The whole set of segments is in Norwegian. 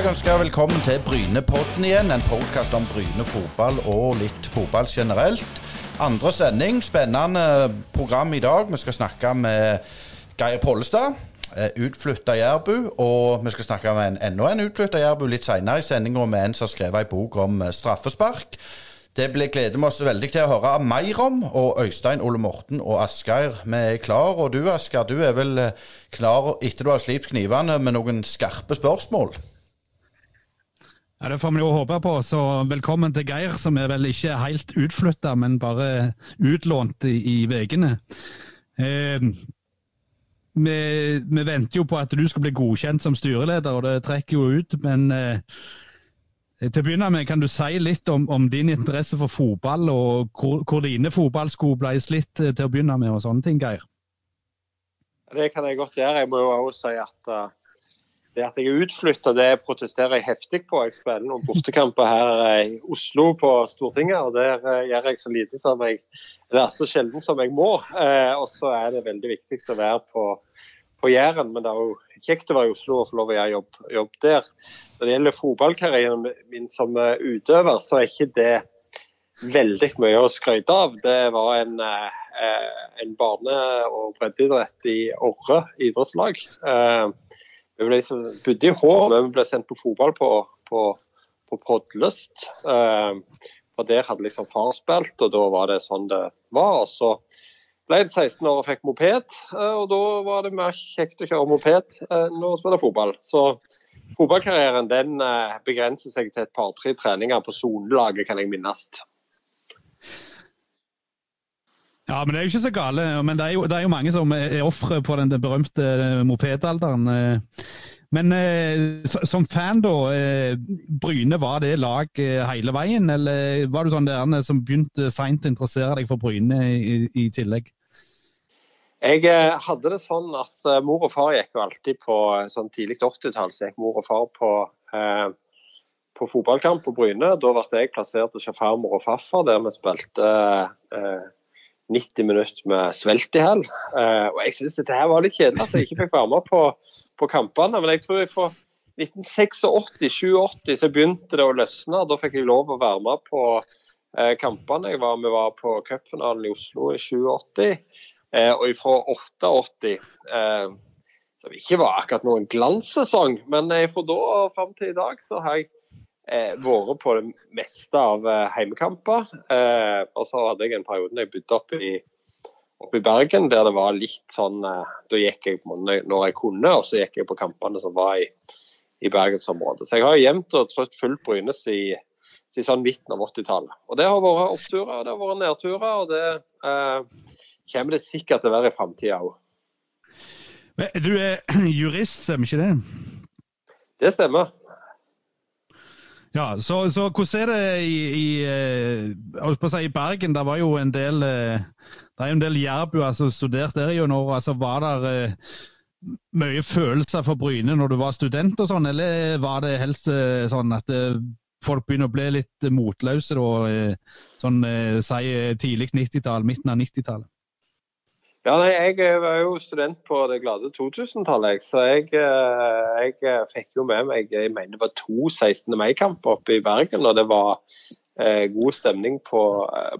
jeg ønske velkommen til Brynepodden igjen. En podkast om Bryne fotball og litt fotball generelt. Andre sending, spennende program i dag. Vi skal snakke med Geir Pollestad, eh, utflytta jærbu. Og vi skal snakke med en, enda en utflytta jærbu litt seinere i sendinga, med en som har skrevet ei bok om eh, straffespark. Det gleder vi oss veldig til å høre mer om. Og Øystein, Ole Morten og Asgeir, vi er klar. Og du Asgeir, du er vel eh, klar etter du har slipt knivene med noen skarpe spørsmål? Ja, Det får vi jo håpe på. Så velkommen til Geir, som er vel ikke helt utflytta, men bare utlånt i veiene. Eh, vi, vi, venter jo på at du skal bli godkjent som styreleder, og det trekker jo ut. Men eh, til å begynne med, Kan du si litt om, om din interesse for fotball, og hvor, hvor dine fotballsko ble slitt eh, til å begynne med, og sånne ting, Geir? Det kan jeg godt gjøre. Jeg må jo også si at uh, det at jeg er utflytta, det protesterer jeg heftig på. Jeg spiller noen bortekamper her i Oslo på Stortinget, og der uh, gjør jeg så lite som jeg er så sjelden som jeg må. Uh, og så er det veldig viktig å være på, på Jæren, men det er jo kjekt å være i Oslo og få lov å gjøre jobb, jobb, der. Når det gjelder fotballkarrieren min som eh, utøver, så er ikke det veldig mye å skryte av. Det var en, eh, en barne- og breddeidrett i Orre idrettslag. Eh, vi ble liksom, bodde i Hå, men vi ble sendt på fotball på, på, på Podlyst. For der hadde liksom far spilt, og da var det sånn det var. og så ble 16 år og fikk moped, eh, og da var det mer kjekt å kjøre moped enn å spille fotball. Så fotballkarrieren den eh, begrenser seg til et par-tre treninger på sonelaget, kan jeg minnes. Ja, men det er jo ikke så gale. Men det er jo, det er jo mange som er ofre på den berømte mopedalderen. Men som fan, da. Bryne, var det lag hele veien, eller var du sånn der som begynte seint å interessere deg for Bryne i, i tillegg? Jeg eh, hadde det sånn at mor og far gikk jo alltid på eh, sånn tidlig 80-tall, så gikk mor og far på, eh, på fotballkamp på Bryne. Da ble jeg plassert hos farmor og farfar, der vi spilte uh, 90 minutter med svelt i hæl. og jeg syns dette her var litt kjedelig at jeg ikke fikk være med på, på kampene. Men jeg tror jeg fra 1986-87 så begynte det å løsne. Da fikk jeg lov å være med på kampene. Var, vi var på cupfinalen i Oslo i 87. Eh, og fra 88, eh, som ikke var akkurat noen glanssesong, men eh, fra da og fram til i dag så har jeg eh, vært på det meste av eh, heimekamper. Eh, og så hadde jeg en periode da jeg bodde oppe i, oppe i Bergen, der det var litt sånn eh, Da gikk jeg på når jeg kunne, og så gikk jeg på kampene som var i, i bergensområdet. Så jeg har jevnt og trutt fulgt Brynes i, i sånn midten av 80-tallet. Og det har vært oppturer og det har vært nedturer. og det kommer det sikkert til å være i framtida òg. Du er jurist, stemmer ikke det? Det stemmer. Ja, så, så hvordan er det i, i, eh, si, i Bergen? Det var jo en del eh, det er en del jærbuer som studerte der i noen år. Altså, var det uh, mye følelser for Bryne når du var student og sånn, eller var det helst uh, sånn at uh, folk begynner å bli litt motløse da, sånn si tidlig 90-tall, midten av 90-tallet? Ja, nei, Jeg eh, var jo student på det glade 2000-tallet, så jeg, eh, jeg, eh, fikk jo med meg jeg mener det var to 16. mai-kamper oppe i Bergen. og Det var eh, god stemning på,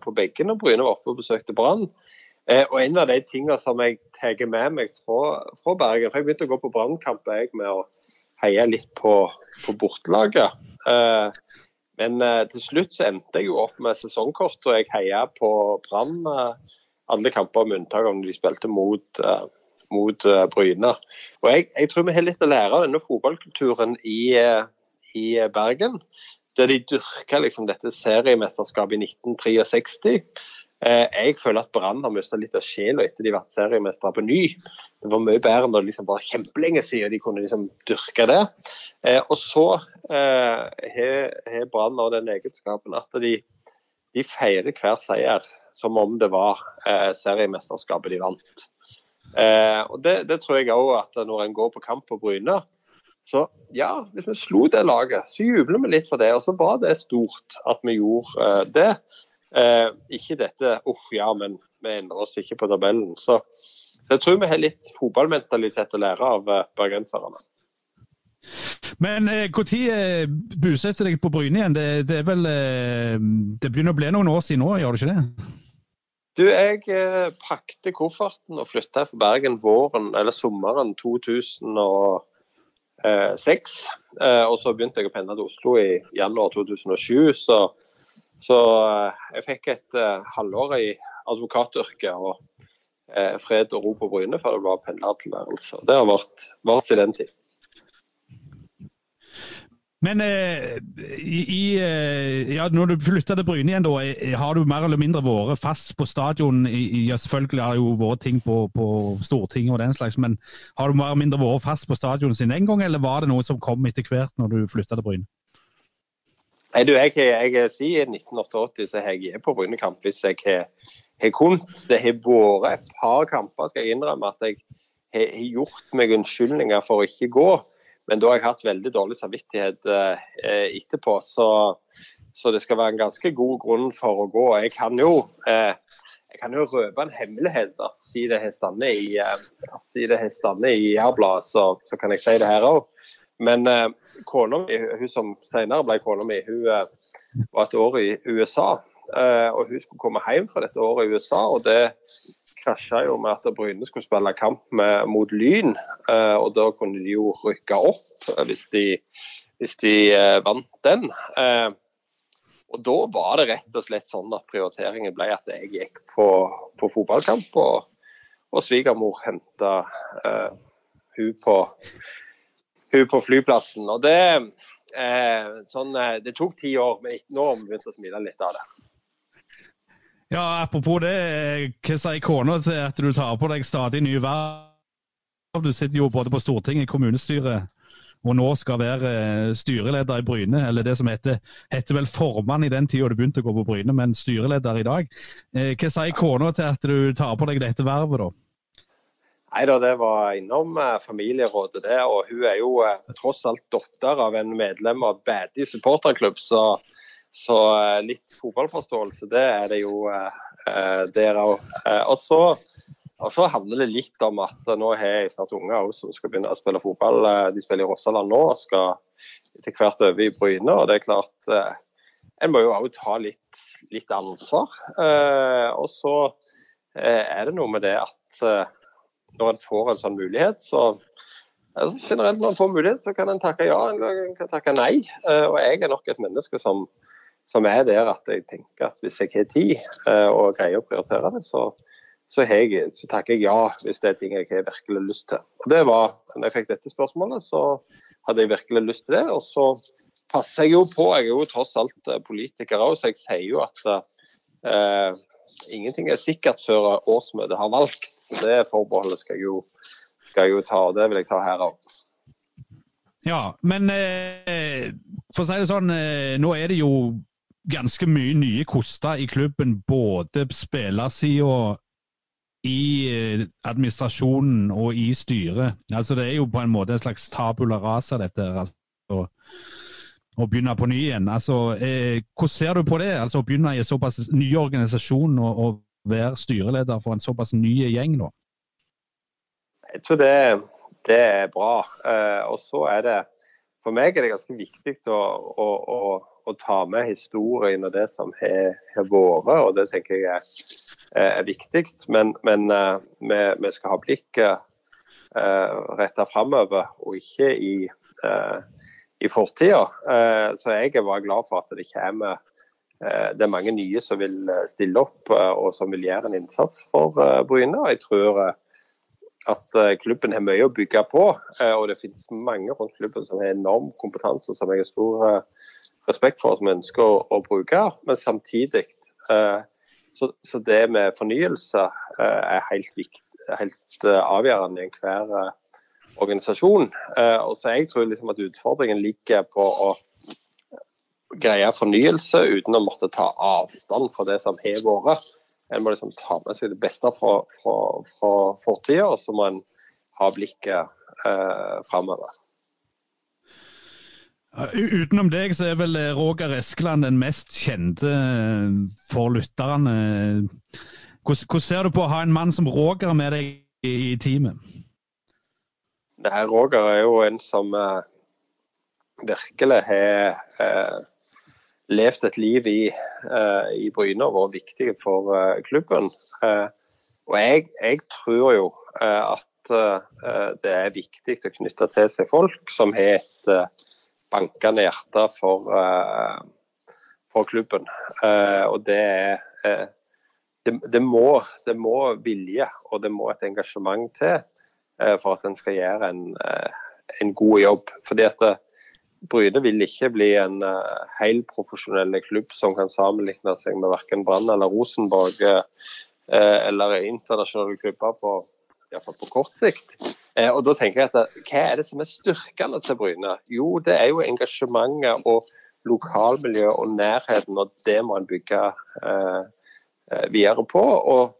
på begge når Bryne var oppe og besøkte Brann. Eh, og En av de tingene som jeg tar med meg fra, fra, Bergen for Jeg begynte å gå på Brannkamper med å heie litt på, på bortelaget. Eh, men til slutt så endte jeg jo opp med sesongkort, og jeg heia på Brann alle kamper med unntak av når de spilte mot, uh, mot uh, Bryne. Og jeg, jeg, tror vi har litt å lære av denne fotballkulturen i, uh, i Bergen. Der de dyrka liksom dette seriemesterskapet i 1963. Jeg føler at Brann har mista litt av sjela etter de har vært seriemestere på ny. Det var mye bedre når det liksom bare kjempelenge siden de kunne liksom dyrke det. Og så har Brann den egenskapen at de, de feirer hver seier som om det var eh, seriemesterskapet de vant. Eh, og det, det, tror jeg òg at når en går på kamp på Bryne, så ja, hvis vi slo det laget, så jubler vi litt for det. Og så var det stort at vi gjorde eh, det. Eh, ikke dette uff, ja, men vi endrer oss ikke på tabellen. Så, så, jeg tror vi har litt fotballmentalitet å lære av eh, bergenserne. Men når eh, bosetter deg på Bryne igjen? Det, det, er vel eh, Det begynner å bli noen år siden nå, gjør det ikke det? Du, jeg eh, pakte kofferten og flytta fra Bergen våren, eller sommeren 2006. Eh, og så begynte jeg å pendle til Oslo i januar 2007. Så, så eh, jeg fikk et eh, halvår i advokatyrket og eh, fred og ro på Bryne før det var pendlertilværelse. Det har vært, vært siden den tid. Men eh, i, eh, ja, når du flytta til Bryne igjen, da, eh, har du mer eller mindre vært fast på stadion? I, ja, selvfølgelig har det jo vært ting på, på, Stortinget og den slags, men har du mer eller mindre vært fast på stadion siden den gang, eller var det noe som kom etter hvert når du flytta til Bryne? Nei, du, jeg, jeg, sier 1988 så har jeg på Brynekamp hvis jeg har kunnet. Det har vært et par kamper, skal jeg innrømme, at jeg har gjort meg unnskyldninger for å ikke gå. Men da har jeg hatt veldig dårlig samvittighet eh, etterpå. Så, så, det skal være en ganske god grunn for å gå. Jeg kan jo, eh, jeg kan jo røpe en hemmelighet. at Siden det har stått i, eh, i Jærbladet, så, så, kan jeg si det her òg. Men eh, kona mi, hun som senere ble kona mi, hun eh, var et år i USA. Eh, og hun skulle komme hjem fra dette året i USA. og det krasja jo med at Bryne skulle spille kamp med, mot Lyn. Uh, og da kunne de jo rykke opp uh, hvis de, hvis de uh, vant den. og da var det rett og slett sånn at prioriteringen ble at jeg gikk på, på fotballkamp, og, og svigermor henta hun på, hun på flyplassen. Og det, sånn, det tok ti år, men nå har vi begynt å smile litt av det. Ja, Apropos det, hva sier kona til at du tar på deg stadig nye verv? Du sitter jo både på Stortinget, kommunestyret, og nå skal være eh, styreleder i Bryne. Eller det som heter, heter vel formann i den tida du begynte å gå på Bryne, men styreleder i dag. Eh, hva sier kona til at du tar på deg dette vervet, da? Nei da, det var innom eh, familierådet, det. Og hun er jo tross alt datter av en medlem av Bædi supporterklubb, så så eh, litt fotballforståelse, det er det jo eh, der òg. Eh, og så og så handler det litt om at nå har jeg snart unger som skal begynne å spille fotball. De spiller i Rossaland nå og skal etter hvert over i Bryne. og det er klart En må jo òg ta litt, litt ansvar. Og så er det noe med det at når en får en sånn mulighet, så generelt når en får mulighet, så kan en takke ja, en kan takke nei. Og jeg er nok et menneske som som er der at jeg tenker at hvis jeg har tid eh, og greier å prioritere det, så, så, jeg, så, takker jeg ja hvis det er ting jeg har virkelig lyst til. Og det var, når jeg fikk dette spørsmålet, så hadde jeg virkelig lyst til det. Og så passer jeg jo på, jeg er jo tross alt eh, politiker òg, så jeg sier jo at eh, ingenting er sikkert før årsmøtet har valgt. Så det forbeholdet skal jeg jo, skal jeg jo ta, og det vil jeg ta her òg. Ja, men eh, for å si det sånn, eh, nå er det jo ganske mye nye koster i klubben. Både spillersida, i eh, administrasjonen og i styret. Altså Det er jo på en måte en slags tabula rasa, dette. Altså, å begynne på ny igjen. Altså, eh, hvordan ser du på det? Altså Å begynne i en såpass ny organisasjon og, og være styreleder for en såpass ny gjeng nå? Jeg tror det, det er bra. Eh, og så er det For meg er det ganske viktig å, å, å å ta med historien og det som har, vært, og det tenker jeg er, er viktig. Men, men uh, vi, vi, skal ha blikket uh, eh, retta framover, og ikke i, uh, i fortida. Uh, så jeg bare glad for at det kommer det er mange nye som vil stille opp og som vil gjøre en innsats for Bryne. og jeg tror at klubben har mye å bygge på. Og det finnes mange rundt klubben som har enorm kompetanse, som jeg har stor respekt for, som jeg ønsker å, bruke. Men samtidig eh, så, det med fornyelse eh, er helt, viktig, helt eh, avgjørende i enhver eh, organisasjon. Eh, og så Jeg tror liksom at utfordringen ligger på å greie fornyelse uten å måtte ta avstand fra det som har vært. En må liksom ta med seg det beste fra, fra, fra fortida, og så må en ha blikket eh, framover. Utenom deg så er vel eh, Roger Eskeland den mest kjente eh, for lytterne. Hvordan, hvordan, ser du på å ha en mann som Roger med deg i, i teamet? Nei, Roger er jo en som, eh, virkelig har eh, levd et liv i, eh, i Bryne og vært viktige for eh, klubben. Eh, og jeg, jeg, tror jo at det er viktig å knytte til seg folk som har et bankende hjerte for, for klubben. og det er det, det, må, det, må, vilje og det må et engasjement til for at en skal gjøre en, en god jobb. Fordi at Bryne vil ikke bli en uh, helprofesjonell klubb som kan sammenligne seg med verken Brann eller Rosenborg uh, eller internasjonale klubber på, på kort sikt. Uh, og da tenker jeg at Hva er det som er styrkene til Bryne? Jo, det er jo engasjementet og lokalmiljøet og nærheten, og det må en bygge videre på. Og,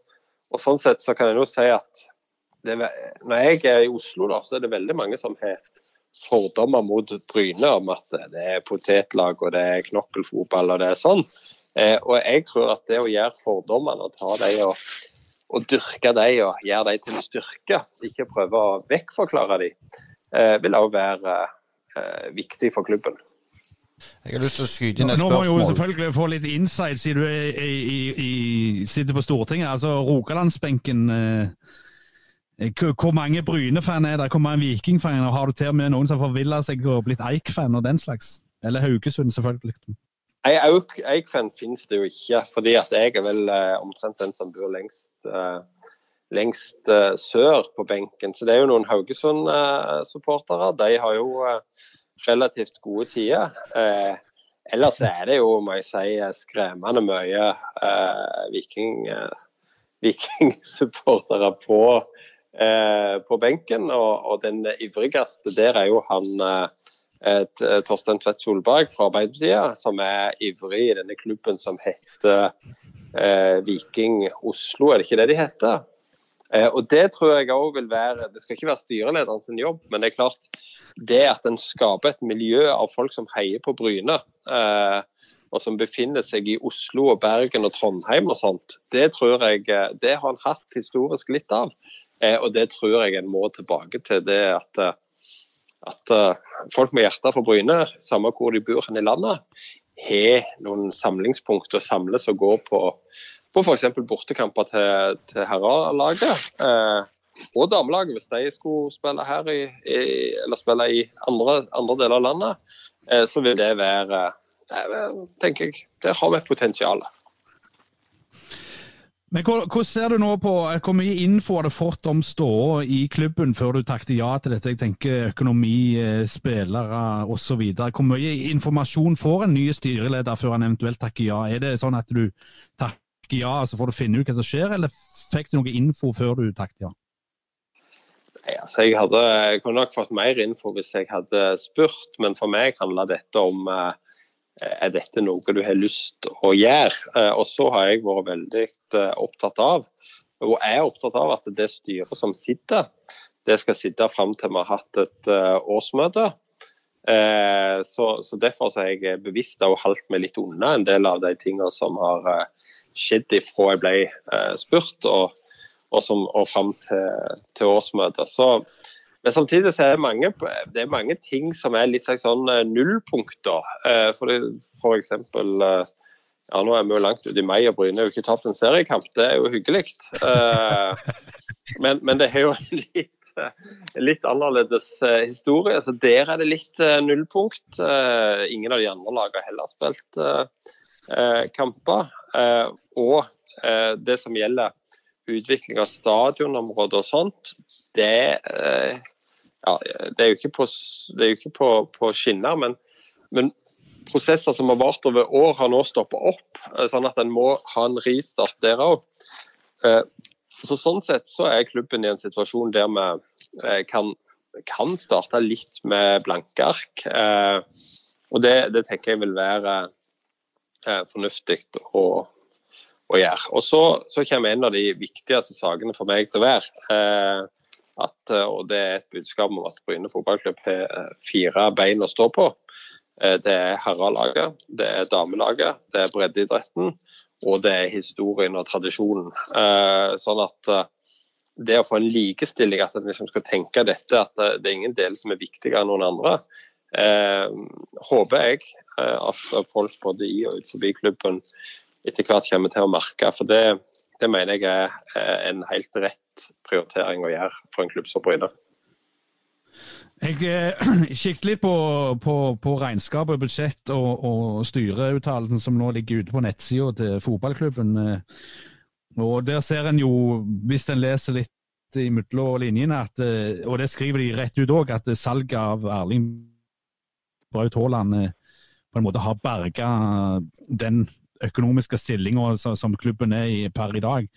og, Sånn sett så kan jeg nå si at det, når jeg er i Oslo, da, så er det veldig mange som har fordommer mot Bryne om at det er potetlag og det er knokkelfotball og det er sånn. Eh, og jeg tror at det å gjøre fordommene og ta dem og, og dyrke dem og gjøre dem til styrke, ikke prøve å vekkforklare dem, eh, vil òg være eh, viktig for klubben. Jeg har lyst til å skyte inn et spørsmål. Nå må jo selvfølgelig få litt insight, siden du er, i, i, i, sitter på Stortinget. Altså Rogalandsbenken. Eh, hvor mange Bryne-fan er det? Hvor mange Viking-fan? Har du til og med noen som forvilla seg og blitt Eik-fan og den slags? Eller Haugesund, selvfølgelig. Ei Eik-fan finnes det jo ikke, fordi at jeg er vel uh, omtrent den som bor lengst, uh, lengst uh, sør på benken. Så det er jo noen Haugesund-supportere. De har jo relativt gode tider. ellers er det jo, må jeg si, skremmende mye viking vikingsupportere på Eh, på benken. Og, og, den ivrigste der er jo han eh, Torstein Tvedt Solberg fra Arbeiderpartiet, som er ivrig i denne klubben som heter eh, Viking Oslo, er det ikke det de heter? Eh, og Det tror jeg òg vil være Det skal ikke være styrelederen sin jobb, men det er klart det at en skaper et miljø av folk som heier på Bryne, eh, og som befinner seg i Oslo og Bergen og Trondheim og sånt, det tror jeg det har han hatt historisk litt av. Eh, og det tror jeg en må tilbake til. det at, eh, at eh, folk med hjertet for Bryne, samme hvor de bor i landet, har noen samlingspunkt og samles og går på, på f.eks. bortekamper til, til herrelaget. Eh, og damelaget, hvis de skulle spille her i, i eller spille i andre, andre, deler av landet, eh, så vil det være eh, tenker jeg, Der har vi et potensial. Men Hvordan ser du nå på hvor mye info har du fått om ståa i klubben før du takket ja til dette? Jeg tenker økonomi, eh, spillere osv. Hvor mye informasjon får en ny styreleder før han eventuelt takker ja? Er det sånn at du takker ja, så får du finne ut hva som skjer, eller fikk du noe info før du takket ja? Nei, altså jeg, hadde, jeg kunne nok fått mer info hvis jeg hadde spurt, men for meg handla dette om uh, er dette noe du har lyst å gjøre? Eh, og så har jeg vært veldig eh, opptatt av, og er opptatt av at det styret som sitter, det skal sitte fram til vi har hatt et eh, årsmøte. Så, så Derfor er jeg bevisst holdt meg litt unna en del av de tingene som har skjedd ifra jeg ble spurt og, og, og fram til, til årsmøtet. Så men samtidig så er det mange, det er mange ting som er litt sånn eh, nullpunkter. Eh, for, eksempel eh, ja, Nå er vi jo langt ute i mai og Bryne har jo ikke tapt en seriekamp. Det er jo hyggelig. Men, men det er jo litt, litt annerledes historie. Så Der er det litt nullpunkt. Ingen av de andre lagene har heller spilt kamper. Og det som gjelder utvikling av stadionområder og sånt, det, eh, ja, det er jo ikke på, jo ikke på, på skinner. Men, men, prosesser som har vart over år, har nå stoppa opp. Eh, sånn at en må ha en ristart der òg. Eh, så sånn sett så er klubben i en situasjon der vi kan, kan starte litt med blanke ark. Og det, det tenker jeg vil være fornuftig å å gjøre. Og så, så, kommer en av de viktigste sakene for meg til å være eh, at, eh, og det er et budskap om at Bryne fotballklubb har eh, fire bein å stå på. Det er herrelaget, det er damelaget, det er breddeidretten og det er historien og tradisjonen. Sånn at det å få en likestilling, at en liksom skal tenke dette, at det er ingen del som er viktigere enn noen andre, håper jeg at folk både i og utenfor klubben etter hvert kommer til å merke. For det, det mener jeg er en helt rett prioritering å gjøre for en klubb som Bryne. Jeg eh, kikket litt på, på, på regnskap og budsjett og, og styreuttalelsen som nå ligger ute på nettsida til fotballklubben. Eh, og Der ser en jo, hvis en leser litt imellom linjene, at, eh, og det skriver de rett ut òg, at salget av Erling Braut Haaland eh, på en måte har berga den økonomiske stillinga som klubben er i per i dag.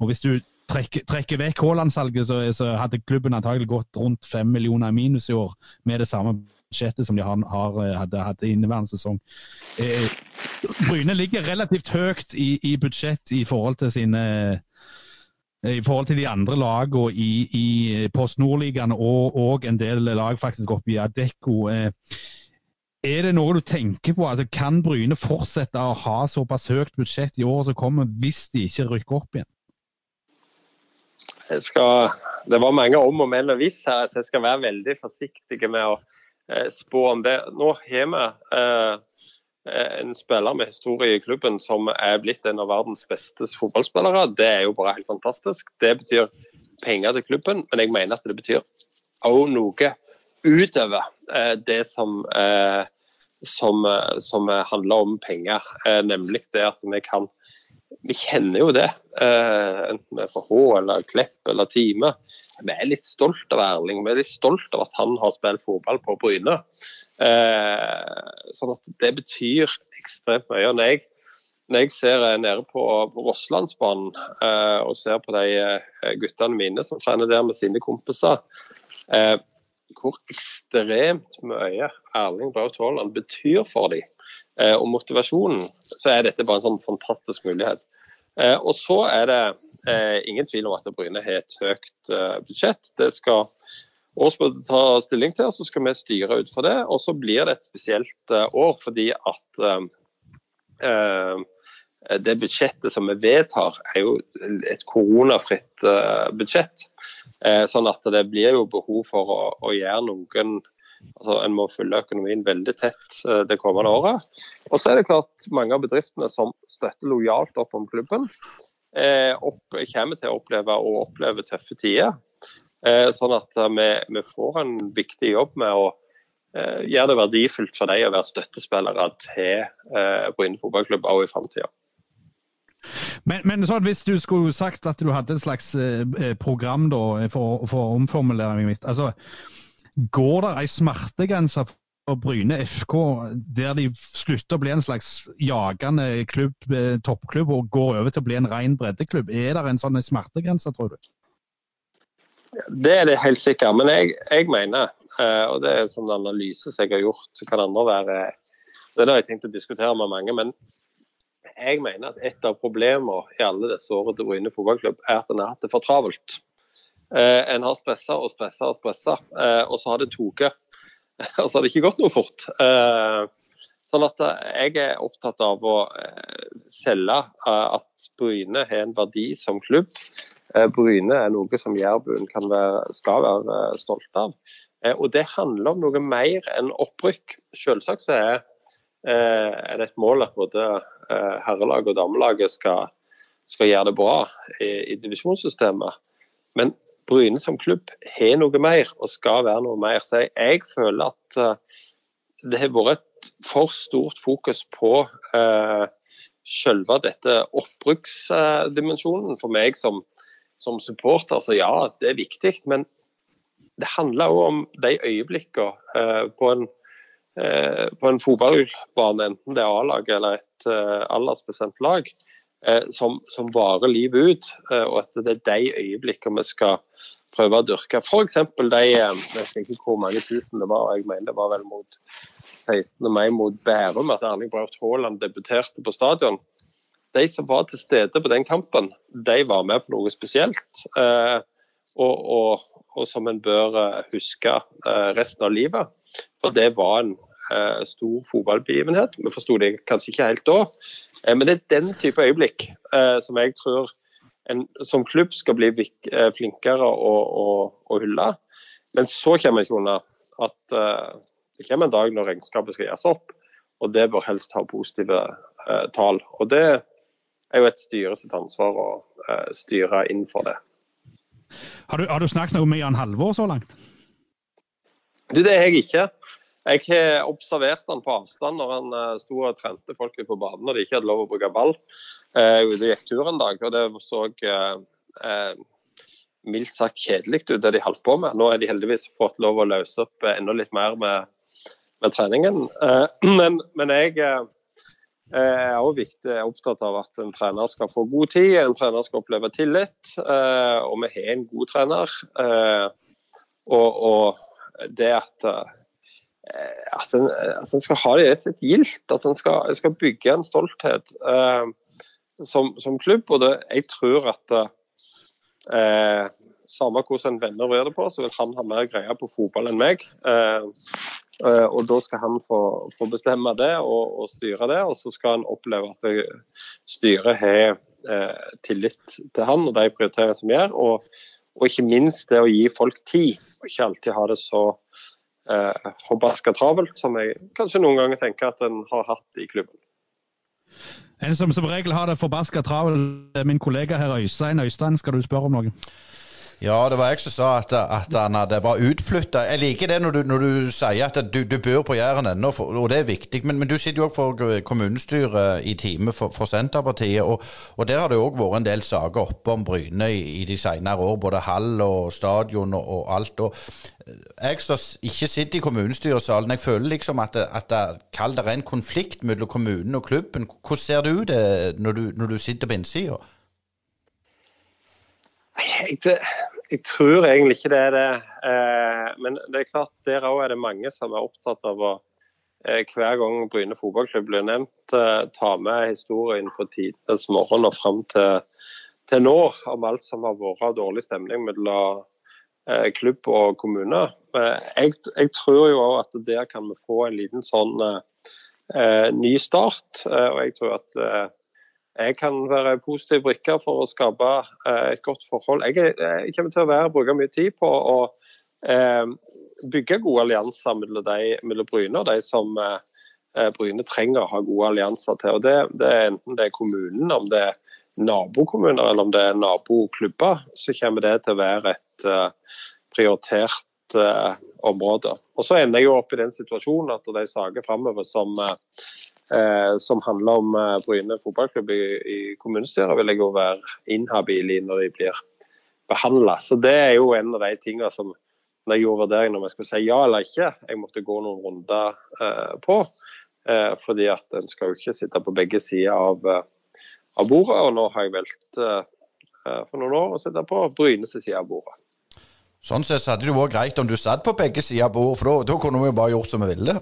Og Hvis du trekker, trekker vekk Haaland-salget, så, så, hadde klubben antagelig gått rundt fem millioner i minus i år med det samme budsjettet som de har, har, hadde hatt i inneværende sesong. Eh, Bryne ligger relativt høyt i, i, budsjett i forhold til sine i forhold til de andre lagene i, i Post Nord-ligaen og, og, en del lag faktisk oppe i Adecco. Eh, er det noe du tenker på? Altså, kan Bryne fortsette å ha såpass høyt budsjett i året som kommer, hvis de ikke rykker opp igjen? Skal, det var mange om og men og hvis her, så jeg skal være veldig forsiktig med å eh, spå om det. Nå har vi eh, en spiller med historie i klubben som er blitt en av verdens beste fotballspillere. Det er jo bare helt fantastisk. Det betyr penger til klubben, men jeg mener at det betyr òg noe utover eh, det som, eh, som, eh, som, handler om penger. nemlig det at vi kan Vi kjenner jo det, enten det er for H eller Klepp eller Time. Vi er litt stolt av Erling. Vi er litt stolt av at han har spilt fotball på Bryne. sånn at det betyr ekstremt mye. Når jeg, når jeg ser nede på Rosslandsbanen og ser på de guttene mine som trener der med sine kompiser, hvor ekstremt mye Erling Braut Haaland betyr for dem, eh, og motivasjonen, så er dette bare en sånn fantastisk mulighet. Eh, og så er det eh, ingen tvil om at Bryne har et høyt budsjett. Det skal årsmøtet ta stilling til, så skal vi styre ut for det. Og så blir det et spesielt år fordi at det budsjettet som vi vedtar, er jo et koronafritt budsjett. Eh, sånn at det blir jo behov for å, å gjøre noen altså En må følge økonomien veldig tett eh, det kommende året. Og så er det klart mange av bedriftene som støtter lojalt opp om klubben, eh, opp, kommer til å oppleve og oppleve tøffe tider. Sånn at vi, vi, får en viktig jobb med å gjøre det verdifullt for dem å være støttespillere til eh, Bryne fotballklubb også i framtida. Men, men sånn, hvis du skulle sagt at du hadde et slags eh, eh program da, for, for å omformulere mitt, altså, går det ei smertegrense for Bryne FK der de slutter å bli en slags jagende klubb, eh, toppklubb og går over til å bli en ren breddeklubb? Er det en sånn smertegrense, tror du? Det er det helt sikkert. Men jeg, jeg mener, eh, og det er en sånn analyse som jeg har gjort, så kan andre være Det det jeg tenkt å diskutere med mange. men jeg mener at et av problemene i alle disse årene til Bryne fotballklubb, er at en har hatt det for travelt. Eh, en har stressa og stressa og stressa, eh, og så har det tatt. og så har det ikke gått noe fort. Eh, sånn at eh, jeg er opptatt av å eh, selge eh, at Bryne har en verdi som klubb. Bryne er noe som Jærbuen skal være stolt av. Og det handler om noe mer enn opprykk. Selvsagt så er, er det et mål at både Eh, herrelaget og damelaget skal, skal, gjøre det bra i, i divisjonssystemet. Men Bryne som klubb har noe mer og skal være noe mer. Så jeg, jeg føler at uh, det har vært et for stort fokus på uh, selve dette oppbruksdimensjonen for meg som, som, supporter. Så ja, det er viktig. Men det handler òg om de øyeblikkene uh, på en Eh, på en fotballbane, enten det er A-lag eller et uh, aldersbestemt lag, uh, som, som, varer livet ut. Og at det er de øyeblikkene vi skal prøve å dyrke. F.eks. de jeg vet ikke hvor mange tusen det var, jeg mener det var vel mot 16. mai mot Bærum at Erling Braut Haaland debuterte på stadion. De som var til stede på den kampen, de var med på noe spesielt. Og, og, og, som en bør huske resten av livet. For det var en uh, stor fotballbegivenhet. Vi forsto det kanskje ikke helt da. Uh, men det er den type øyeblikk uh, som jeg tror en som klubb skal bli flinkere å, å, å, hylle. Men så kommer jeg ikke unna at Det kommer en dag når regnskapet skal gjøres opp, og det bør helst ha positive eh, tall. Og Det er jo et styre sitt ansvar å eh, styre inn for det. Har du, har du snakket noe med Jan Halvor så langt? Du, Det har jeg ikke. Jeg har observert han på avstand når han uh, sto og trente folk på banen og de ikke hadde lov å bruke ball. Det gikk tur en dag, og det så eh, mildt sagt kjedelig ut, det de holdt på med. Nå har de heldigvis fått lov å løse opp enda litt mer med, med treningen. Men, men, jeg er også viktig, opptatt av at en trener skal få god tid, en trener skal oppleve tillit. Og vi har en god trener. Og, og det at at en, at en, skal ha det et, et gildt, at en skal, skal, bygge en stolthet eh, som, som, klubb. Og det, jeg tror at eh, samme hvordan en venner vrir det på, så vil han ha mer greie på fotball enn meg. Eh, eh, og da skal han få, få bestemme det og, og, styre det, og så skal han oppleve at styret har eh, tillit til han og de prioriteringene som gjør. Og, og ikke minst det å gi folk tid, og ikke alltid ha det så eh, forbaska travelt, som jeg kanskje noen ganger tenker at en har hatt i klubben. En som som regel har det forbaska travelt, min kollega her Øystein. Øystein, skal du spørre om noe? Ja, det var jeg som sa at, at han hadde, var utflytta. Jeg liker det når du, når du sier at du, du bor på Jæren ennå, og det er viktig. Men, men du sitter jo òg for kommunestyret i time for, for Senterpartiet, og, og, der har det òg vært en del saker oppe om Bryne i, i de senere år. Både hall og stadion og, og alt. og Jeg som ikke sitter i kommunestyresalen, jeg føler liksom at, det, at det, kall det en konflikt mellom kommunen og klubben. Hvordan ser det når du, når du sitter på innsida? Jeg, jeg tror egentlig ikke det er det. Eh, men det er klart, der òg er det mange som er opptatt av å eh, hver gang Bryne fotballklubb blir nevnt, eh, ta med historien fra tidenes morgen og fram til, til, nå om alt som har vært av dårlig stemning mellom klubb og kommune. Jeg, jeg tror jo òg at der kan vi få en liten sånn ny start. og jeg tror at jeg kan være en positiv brikke for å skape eh, et godt forhold. Jeg, jeg kommer til å være, bruke mye tid på å eh, bygge gode allianser mellom, de, mellom Bryne og de som eh, Bryne trenger å ha gode allianser til. Og det, det, er Enten det er kommunen, om det er nabokommuner eller om det er naboklubber, så kommer det til å være et eh, prioritert uh, område. Og Så ender jeg jo opp i den situasjonen at de saker framover som eh, som handler om eh, Bryne fotballklubb i, i, kommunestyret, vil jeg jo være inhabil i når de blir behandla. Så det er jo en av de tingene som når jeg gjorde vurderingen om jeg skulle si ja eller ikke, jeg måtte gå noen runder eh, på. Eh, fordi at en skal jo ikke sitte på begge sider av, eh, av bordet. Og nå har jeg valgt eh, for noen år å sitte på Brynes side av bordet. Sånn sett hadde det vært greit om du satt på begge sider av bordet, for da kunne vi jo bare gjort som vi ville.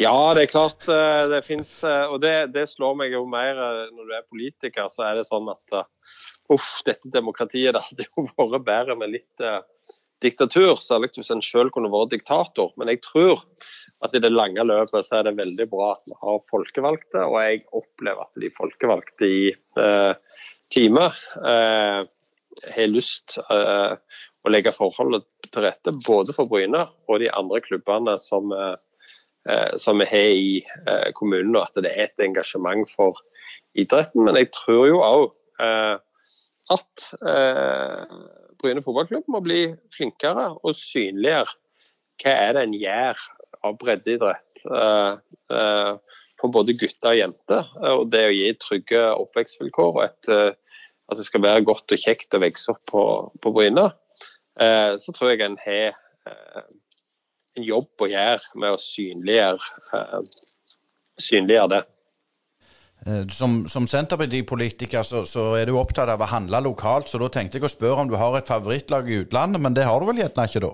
Ja, det er klart eh, det fins. Eh, og det, det, slår meg jo mer eh, når du er politiker, så er det sånn at uff, dette demokratiet det hadde jo vært bedre med litt uh, diktatur. Særlig hvis en selv kunne vært diktator. Men jeg tror at i det lange løpet så er det veldig bra at vi har folkevalgte. Og jeg opplever at de folkevalgte i uh, teamet uh, har lyst uh, å legge forholdene til rette både for Bryne og de andre klubbene som uh, som vi har i eh, kommunen, og at det er et engasjement for idretten. Men jeg tror jo òg eh, at Bryne fotballklubb må bli flinkere og synligere. hva er det en gjør av breddeidrett for både gutter og jenter. Og det å gi trygge oppvekstvilkår og et, at det skal være godt og kjekt å vokse opp på, på Bryne, så tror jeg en har en jobb å gjøre med å synliggjøre, uh, synliggjøre det. Eh, som, som Senterpartipolitiker så, så, er du opptatt av å handle lokalt, så da tenkte jeg å spørre om du har et favorittlag i utlandet, men det har du vel gjerne ikke da?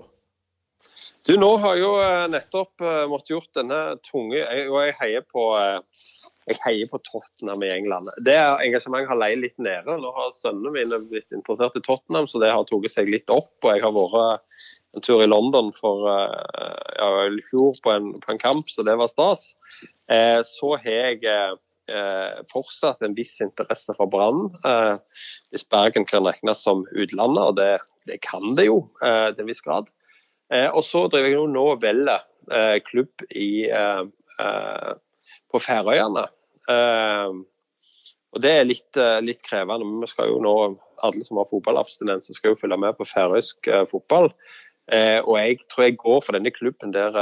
Du, Nå har jeg jo uh, nettopp måttet gjort denne tunge Og jeg heier på jeg heier på Tottenham i England. Det engasjementet har leid litt nede. Nå har sønnene mine blitt interessert i Tottenham, så det har tatt seg litt opp. og Jeg har vært en tur i London for eh, ja, i fjor på en, på en, kamp, så det var stas. Eh, så har jeg eh, fortsatt en viss interesse for Brann. Eh, hvis Bergen kan regnes som utlandet, og det, det kan det jo eh, til en viss grad. Eh, og så driver jeg nå og velger klubb i, på Færøyene. og Det er litt, litt, krevende. men vi skal jo nå, Alle som har fotballabstinenser skal jo følge med på færøysk fotball. Og Jeg tror jeg går for denne klubben der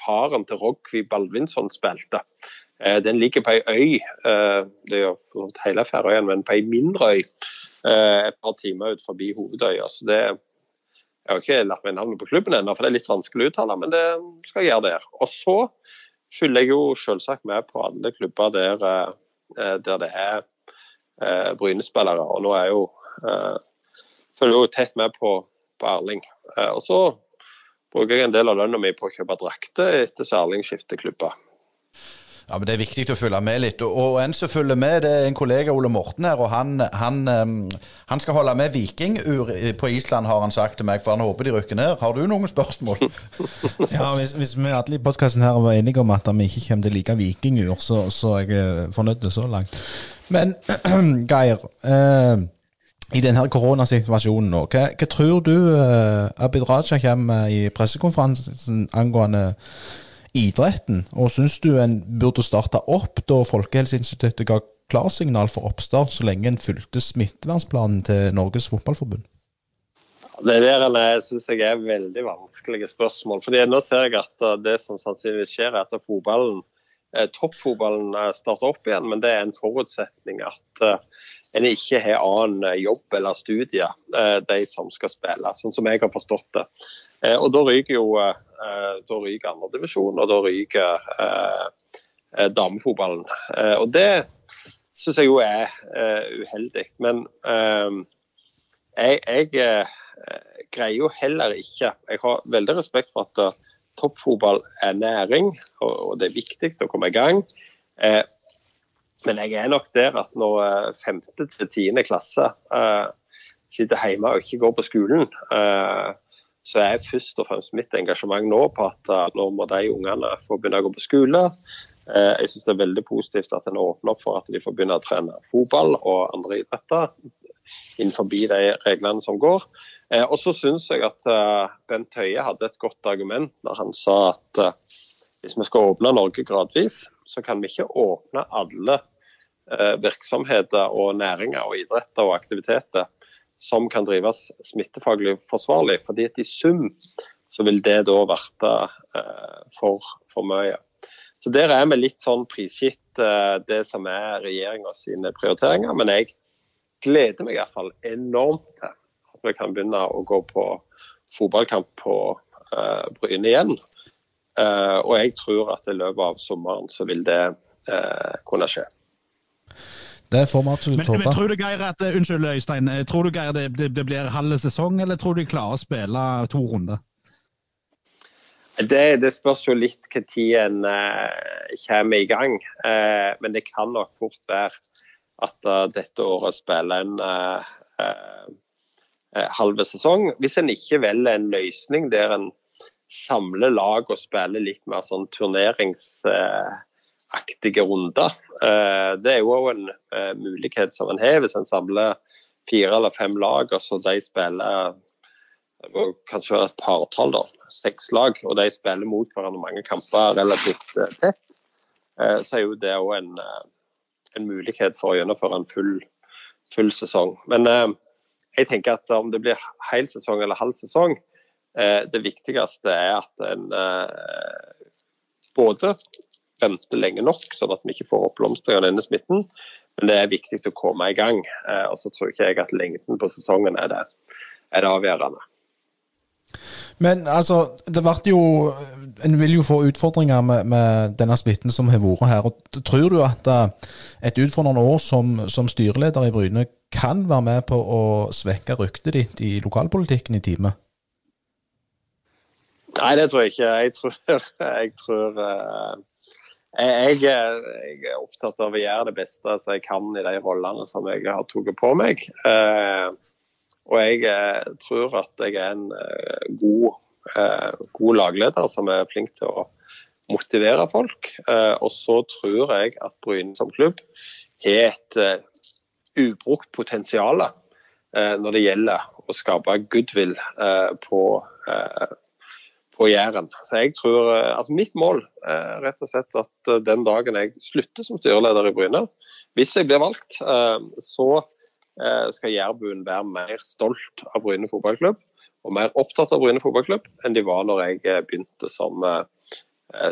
faren til Rogvi Baldvinsson spilte. Den ligger på ei øy, det er jo hele Færøyene, men på ei mindre øy et par timer ut forbi hovedøya. så det jeg har ikke lagt meg navnet på klubben ennå, for det er litt vanskelig å uttale, men det skal jeg gjøre der. Og så følger jeg jo selvsagt med på alle klubber der, eh, der det er eh, Bryne-spillere. Og nå er jeg jo eh, følger jo tett med på, på Erling. Og så bruker jeg en del av lønna mi på å kjøpe drakter etter Erling skifter klubber. Ja, men Det er viktig å følge med litt. Og en som følger med, det er en kollega Ole Morten her. og Han, han, han skal holde med Viking på Island, har han sagt til meg, for han håper de rykker ned. Har du noen spørsmål? ja, hvis, hvis, vi alle i podkasten her var enige om at vi ikke kommer til å like vikingur, så, så er jeg fornøyd så langt. Men Geir, eh, i denne koronasituasjonen nå, hva, hva tror du eh, Abid Raja kommer i pressekonferansen angående idretten, og syns du en burde starte opp da Folkehelseinstituttet ga klarsignal for oppstart, så lenge en fulgte smittevernplanen til Norges Fotballforbund? Det der syns jeg er veldig vanskelige spørsmål. fordi Nå ser jeg at eh, det som sannsynligvis skjer, er at fotballen, eh, toppfotballen eh, starter opp igjen. Men det er en forutsetning at en ikke har annen jobb eller studier, de som skal spille. Sånn som jeg har forstått det. Eh, og da ryker jo eh, da ryker andredivisjon, og da ryker eh, damefotballen. og det syns jeg jo er uheldig. Men jeg, jeg greier jo heller ikke Jeg har veldig respekt for at toppfotball er næring, og det er viktig å komme i gang. Men jeg er nok der at når femte til tiende klasse sitter hjemme og ikke går på skolen, så er først og fremst mitt engasjement nå på at uh, nå må de ungene få begynne å gå på skole. Uh, jeg syns det er veldig positivt at en åpner opp for at de får begynne å trene fotball og andre idretter innenfor de reglene som går. Uh, og så syns jeg at Bent Høie hadde et godt argument når han sa at hvis vi skal åpne Norge gradvis, så kan vi ikke åpne alle virksomheter og næringer og idretter og aktiviteter som kan drives smittefaglig forsvarlig. fordi at I sum så vil det da verte eh, for, for, mye. Så Der er vi litt sånn prisgitt eh, det som er regjeringa sine prioriteringer. Men jeg gleder meg i hvert fall enormt til at vi kan begynne å gå på fotballkamp på eh, Bryne igjen. Eh, og jeg tror at i løpet av sommeren så vil det eh, kunne skje. Det får vi absolutt håpe. Men, tror du Geir at, uh, Unnskyld, Øystein. Eh, tror du Geir det, det, det blir halve sesong, eller tror du de klarer å spille to runder? Det, det spørs jo litt når en uh, kommer i gang. Uh, men det kan nok fort være at uh, dette året spiller en halve sesong. Hvis en ikke velger en løsning der en samler lag og spiller litt mer sånn turnerings aktige runder. Eh, det er jo en eh, mulighet som en har hvis en samler fire eller fem lag, og så de spiller kanskje et partall, da, seks lag, og de spiller mot hverandre mange kamper relativt eh, tett, så er jo det òg en, en, mulighet for å gjennomføre en full, full sesong. Men jeg tenker at om det blir hel sesong eller halv sesong, det viktigste er at en både vente lenge nok, sånn at vi ikke får oppblomstring av denne smitten. Men det er viktig å komme i gang. Eh, og så tror ikke jeg at lengden på sesongen er det, er det avgjørende. Men altså, det ble jo En vil jo få utfordringer med, med denne smitten som har vært her. og Tror du at eh, et utfordrende år som, som styreleder i Bryne kan være med på å svekke ryktet ditt i lokalpolitikken i time? Nei, det tror jeg ikke. Jeg tror, jeg tror uh, jeg, jeg, er opptatt av å gjøre det beste jeg kan i de rollene som jeg har tatt på meg. Eh, og jeg eh, tror at jeg er en eh, god, god, lagleder som er flink til å motivere folk. Og så tror jeg at Bryne som klubb har et ubrukt potensial når det gjelder å skape goodwill på, på Jæren. Så jeg tror, eh, altså Mitt mål er rett og slett at eh, den dagen jeg slutter som styreleder i Bryne, hvis jeg blir valgt, eh, så skal jærbuen være mer stolt av Bryne fotballklubb og mer opptatt av Bryne fotballklubb enn de var når jeg begynte som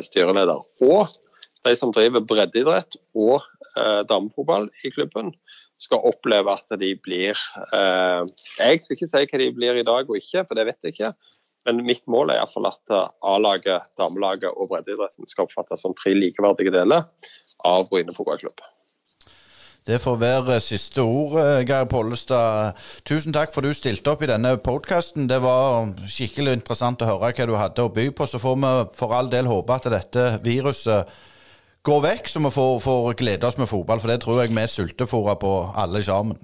styreleder. Og de som driver breddeidrett og damefotball i klubben, skal oppleve at de blir Jeg skal ikke si hva de blir i dag og ikke, for det vet jeg ikke. Men mitt mål er iallfall at eh, A-laget, damelaget og breddeidretten skal oppfattes som tre likeverdige deler av Bryne fotballklubb. Det får være siste ord, eh, Geir Pollestad. Tusen takk for du stilte opp i denne podkasten. Det var skikkelig interessant å høre hva du hadde å by på. Så får vi for all del håpe at dette viruset går vekk, så vi får, får glede oss med fotball. For det tror jeg vi er sultefòra på alle sammen.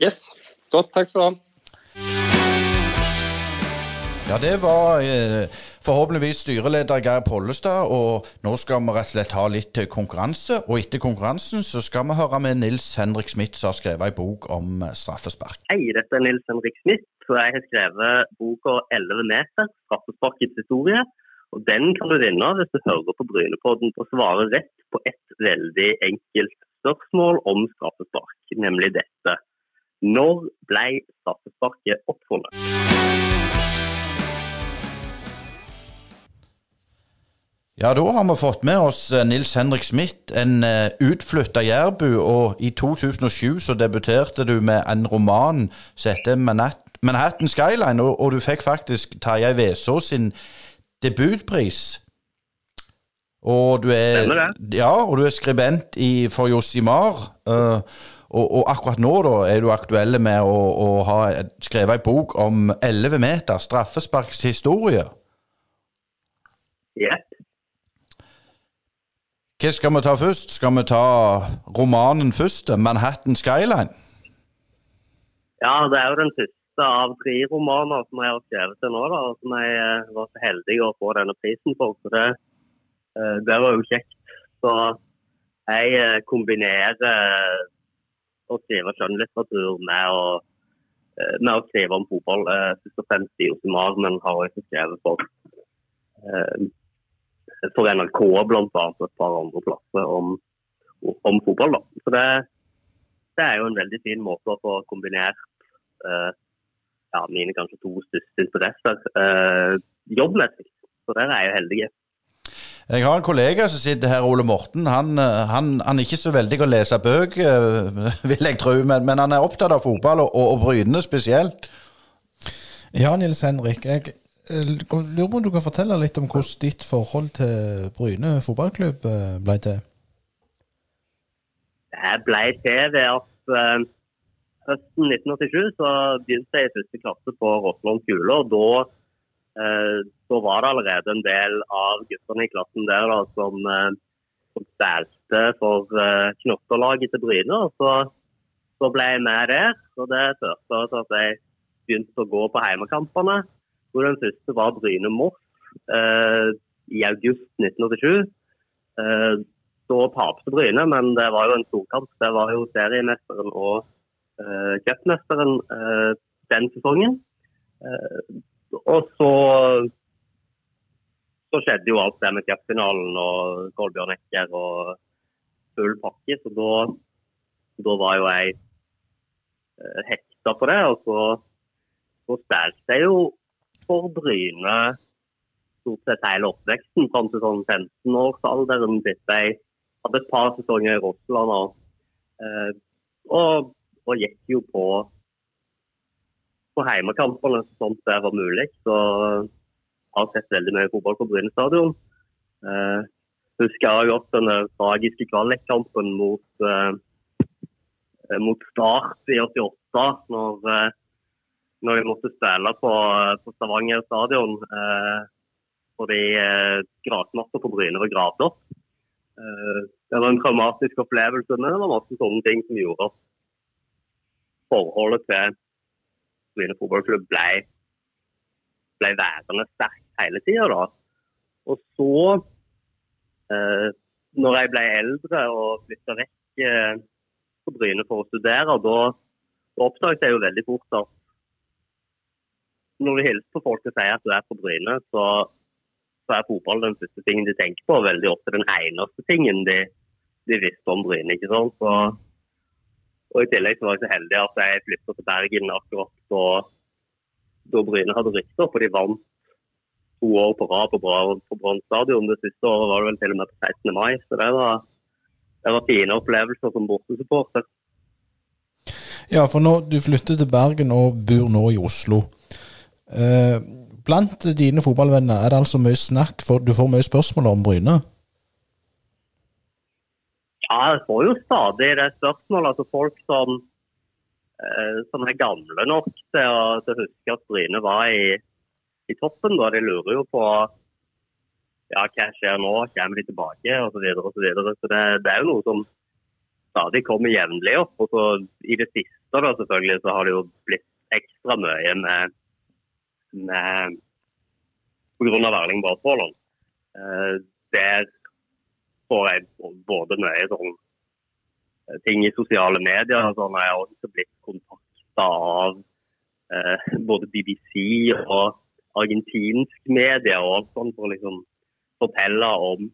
Yes. Godt. Takk skal du ha. Ja, det var eh, forhåpentligvis styreleder Geir Pollestad. Og nå skal vi rett og slett ha litt konkurranse. Og etter konkurransen så skal vi høre med Nils Henrik Smith, som har skrevet en bok om straffespark. Hei, dette er Nils Henrik Smith. og Jeg har skrevet boka 'Elleve meter straffesparkets historie'. Og Den kan du vinne hvis du hører på Brynepodden og svarer rett på et veldig enkelt spørsmål om straffespark, nemlig dette. Når ble straffesparket oppfunnet? Ja, da har vi fått med oss eh, Nils Henrik Smith, en uh, utflytta jærbu. Og i 2007 så debuterte du med en roman som heter Manhattan Skyline, og, og du fikk faktisk Tarjei Vesaas sin debutpris. Og du er, ja, og du er skribent i, for Josimar. Uh, og, og, akkurat nå da er du aktuell med å, å ha skrevet ei bok om 11 meter straffesparkshistorie. Ja. Hva skal vi ta først? Skal vi ta romanen først? 'Manhattan Skyline'? Ja, det er jo den første av tre romaner som jeg har skrevet til nå. da, Som jeg eh, var så heldig å få denne prisen for. Så det, eh, det var jo kjekt. Så jeg eh, kombinerer å skrive skjønnlitteratur med å, med å skrive om fotball. Først og fremst i Osimar, men har også skrevet for for NRK bl.a. et par andre plasser om, om fotball. Da. Så det, det, er jo en veldig fin måte å få kombinert eh, ja, mine kanskje to største interesser eh, jobbmessig. Så der er jeg jo heldig. Jeg har en kollega som sitter her, Ole Morten. Han, eh, han, han er ikke så veldig å lese bøker, vil jeg tro, men, men, han er opptatt av fotball, og, og Bryne spesielt. Ja, Nils Henrik. Jeg, Eh, lurer på om du kan fortelle litt om hvordan ditt forhold til Bryne fotballklubb eh, ble til? Det ble til ved at eh, høsten 1987 så begynte jeg i første klasse på Rossland skole. og da, eh, var det allerede en del av guttene i klassen der da, som, eh, som spilte for eh, knotterlaget til Bryne. og så, så, ble jeg med der. og Det førte til at jeg begynte å gå på heimekampene hvor den første var Bryne Moss eh, i august 1987. Eh, da tapte Bryne, men det var jo en storkamp. Det var jo seriemesteren og eh, cupmesteren eh, den sesongen. Eh, og så så skjedde jo alt det med cupfinalen og Kolbjørn Ekker og full pakke. Så da, da var jo jeg eh, hekta på det. Og så, så spilte jeg jo for Bryne stort sett hele oppveksten fram til sånn 15-årsalderen. Jeg hadde et par sesonger i Russland og, eh, og, og, gikk jo på, på heimekampene sånn det var mulig. Så jeg har sett veldig mye fotball på Bryne stadion. Eh, husker jeg godt den tragiske kvalikkampen mot, eh, mot Start i 88. når når vi måtte spille på, på Stavanger stadion eh, fordi eh, grasmatta på Bryne var gravd opp. Eh, det var en traumatisk opplevelse, men det var masse sånne ting som gjorde at forholdet til Bryne fotballklubb ble, ble værende sterkt hele tida. Og så, eh, når jeg ble eldre og flytta vekk eh, på Bryne for å studere, da oppdaget jeg jo veldig fort at når du hilser på folk og sier at du er på Bryne, så, så er fotball den første tingen de tenker på. Veldig ofte den eneste tingen de, de visste om Bryne. ikke sant? Så, og I tillegg så var jeg så heldig at jeg flytta til Bergen akkurat da, da Bryne hadde opp, og de vant to år på rad på, på Brann stadion. Det siste året var det vel til og med på 16. mai. Så det var, det var fine opplevelser som bortesupporter. Ja, for nå, du flytter til Bergen og bor nå i Oslo. Eh, blant dine fotballvenner er det altså mye snakk, for du får mye spørsmål om Bryne? Ja, jeg får jo stadig det spørsmålet. Altså folk som, eh, som er gamle nok til å, til å huske at Bryne var i, i, toppen. Da. De lurer jo på ja, hva skjer nå, kommer de tilbake osv. Så, så, så det, det er jo noe som stadig kommer jevnlig opp. Og så I det siste da, selvfølgelig, så har det jo blitt ekstra mye med, med pga. Erling Braut. Eh, der får jeg både mye sånn eh, ting i sosiale medier. Sånn, jeg har også blitt kontakta av eh, både BBC og argentinsk media og sånt for å liksom fortelle om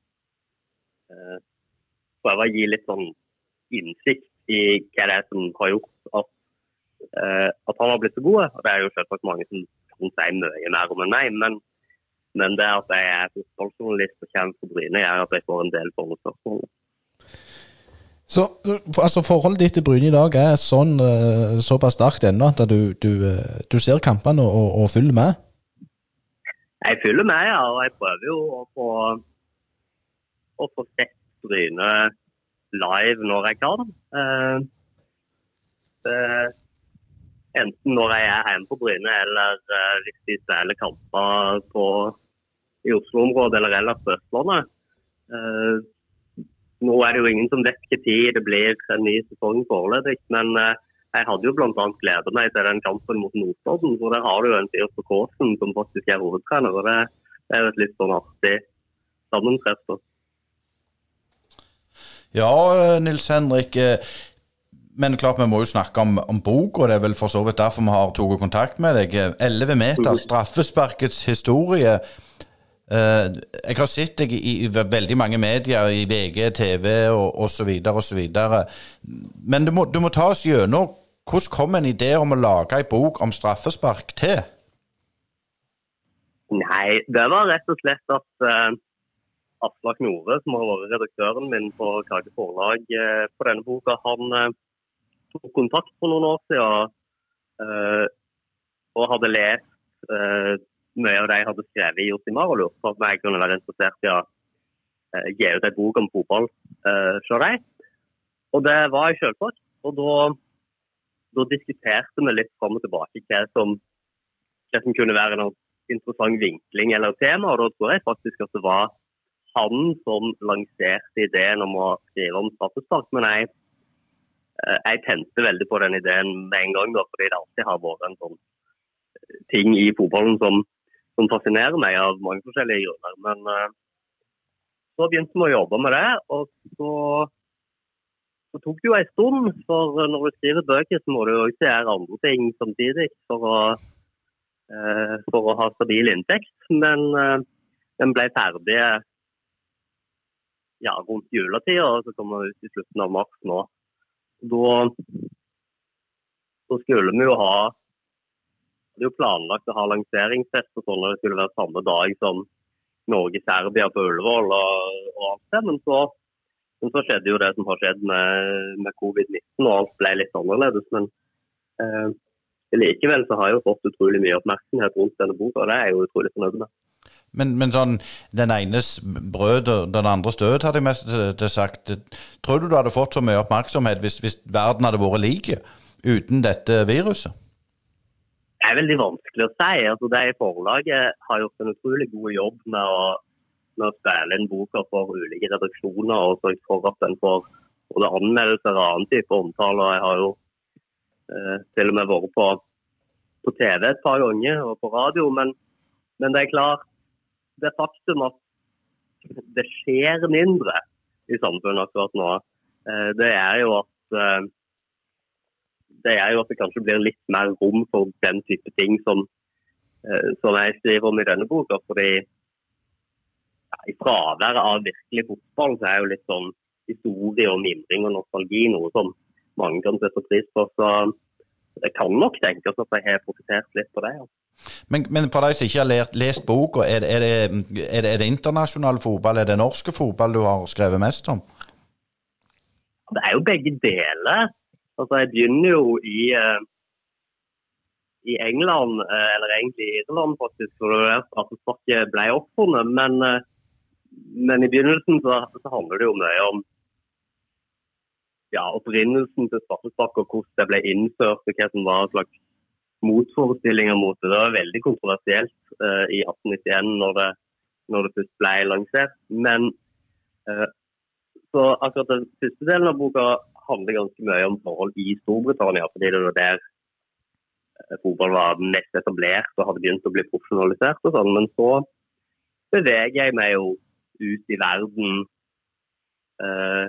eh, Prøve å gi litt sånn innsikt i hva det er som har gjort at, eh, at han har blitt så god. Og det er jo selvsagt mange som kan si mye mer om enn meg, men, men det at jeg er fotballjournalist og kommer fra Bryne, gjør at jeg får en del sånne. Så altså Forholdet ditt til Bryne i dag er sånn, uh, såpass sterkt ennå at du, du, uh, du, ser kampene og, og, følger med? Jeg følger med, ja. Og jeg prøver jo å få, å få sett Bryne live når jeg kan. Uh, uh, enten når jeg er hjemme på Bryne, eller uh, hvis de spiller kamper på, i Oslo-området eller ellers på Østlandet. nå er det jo ingen som vet tid, det blir en ny sesong foreløpig, men jeg hadde jo bl.a. gledet meg til den kampen mot Notodden. for Der har du jo en fyr på Kåsen som faktisk er hovedtrener. og Det er jo et litt sånn artig sammentreff. Ja, Nils Henrik. Eh, men klart vi må jo snakke om, om bok, og det er vel for så vidt derfor vi har tatt kontakt med deg. 11 meter, straffesparkets historie. Uh, jeg har sett deg i, i, veldig mange medier, i VG, TV og osv. osv. Men du må, du må ta oss gjennom hvordan kom en idé om å lage en bok om straffespark til? Nei, det var rett og slett at uh, Aslak Nore, som har vært redaktøren min på Kage Forlag uh, på denne boka, han eh, tok kontakt for noen år siden uh, og hadde lest mye av det jeg hadde skrevet i Josimar, og lurte på om jeg kunne være interessert i å gi ut en bok om fotball hos dem. Og det var jeg selvsagt. Og da, da, diskuterte vi litt fram og tilbake hva som, hva som kunne være en interessant vinkling eller tema. Og da tror jeg faktisk at det var han som lanserte ideen om å skrive om straffespark. Men jeg, jeg tente veldig på den ideen med en gang, da, fordi det alltid har vært en sånn eh, ting i fotballen som, som fascinerer meg av mange forskjellige grunner. Men uh, så begynte vi å jobbe med det, og så, så tok det jo en stund. For når du skriver bøker, så må du ikke gjøre andre ting samtidig for å, uh, for å ha stabil inntekt. Men uh, den ble ferdig ja, rundt juletida, og så kommer den ut i slutten av mars nå. Da, da skulle vi jo ha er jo planlagt å ha lanseringsfest og sånn, det skulle være samme dag som Norge-Serbia på Ullevål og, og alt det. Men så, men så, skjedde jo det som har skjedd med, med covid-19, og alt ble litt annerledes. Men eh, likevel så har jeg jo fått utrolig mye oppmerksomhet rundt denne boka, og det er jeg jo utrolig fornøyd med. Men, men, sånn, den enes brød og den andres død, hadde jeg mest sagt. Tror du du hadde fått så mye oppmerksomhet hvis, hvis verden hadde vært lik uten dette viruset? Det er veldig vanskelig å si. Altså, det i Forlaget har gjort en utrolig god jobb med å, med å spille inn boka for ulike redaksjoner og sørge for at den får både anmeldelser og annen type omtale. Jeg har jo eh, til og med vært på, på TV et par ganger og på radio. Men, men det er klart det faktum at det skjer mindre i samfunnet akkurat nå, eh, det er jo at eh, det er jo at det kanskje blir litt mer rom for den type ting som, eh, som jeg skriver om i denne boka. fordi ja, I fraværet av virkelig fotball så er jo litt sånn historie og mimring og nostalgi noe som mange kan sette pris på. Så det kan nok tenkes at jeg har profitert litt på det. Ja. Men, men, for deg som ikke har lest, lest boka, er, er, er, er, det internasjonal fotball, er det norske fotball du har skrevet mest om? Det er jo begge deler. Altså, jeg begynner jo i, uh, i England, uh, eller egentlig i Irland, faktisk, for det der straffesparket ble oppfunnet. Men, uh, men, i begynnelsen så, så handler det jo mye om ja, opprinnelsen til straffespark og hvordan det ble innført, og hva som var slags motforestillinger mot det. Det var veldig kontroversielt uh, i 1891 når det, det, først ble lansert. Men uh, så akkurat den første delen av boka handler ganske mye om forhold i Storbritannia, fordi det var der uh, fotball var mest etablert og hadde begynt å bli profesjonalisert. og sånn. Men så beveger jeg meg jo ut i verden. Uh,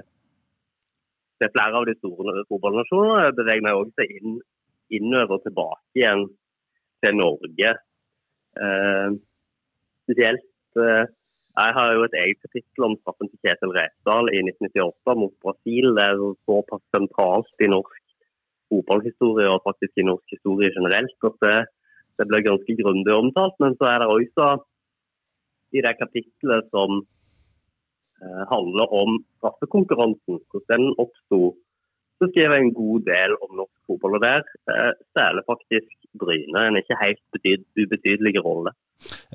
til flere av de store fotballnasjonene Jeg beveger meg også inn, innover tilbake igjen til Norge. Eh, spesielt eh, Jeg har jo et eget kapittel om straffen til Kjetil Rekdal i 1998 mot Brasil. Det er såpass sentralt i norsk fotballhistorie og faktisk i norsk historie generelt at det, det ble ganske grundig omtalt. Men så er det også i det kapittelet som Eh, handler om straffekonkurransen, hvordan den oppsto. Så skriver jeg en god del om norsk fotball, og der eh, spiller faktisk Bryne en ikke helt ubetydelig rolle.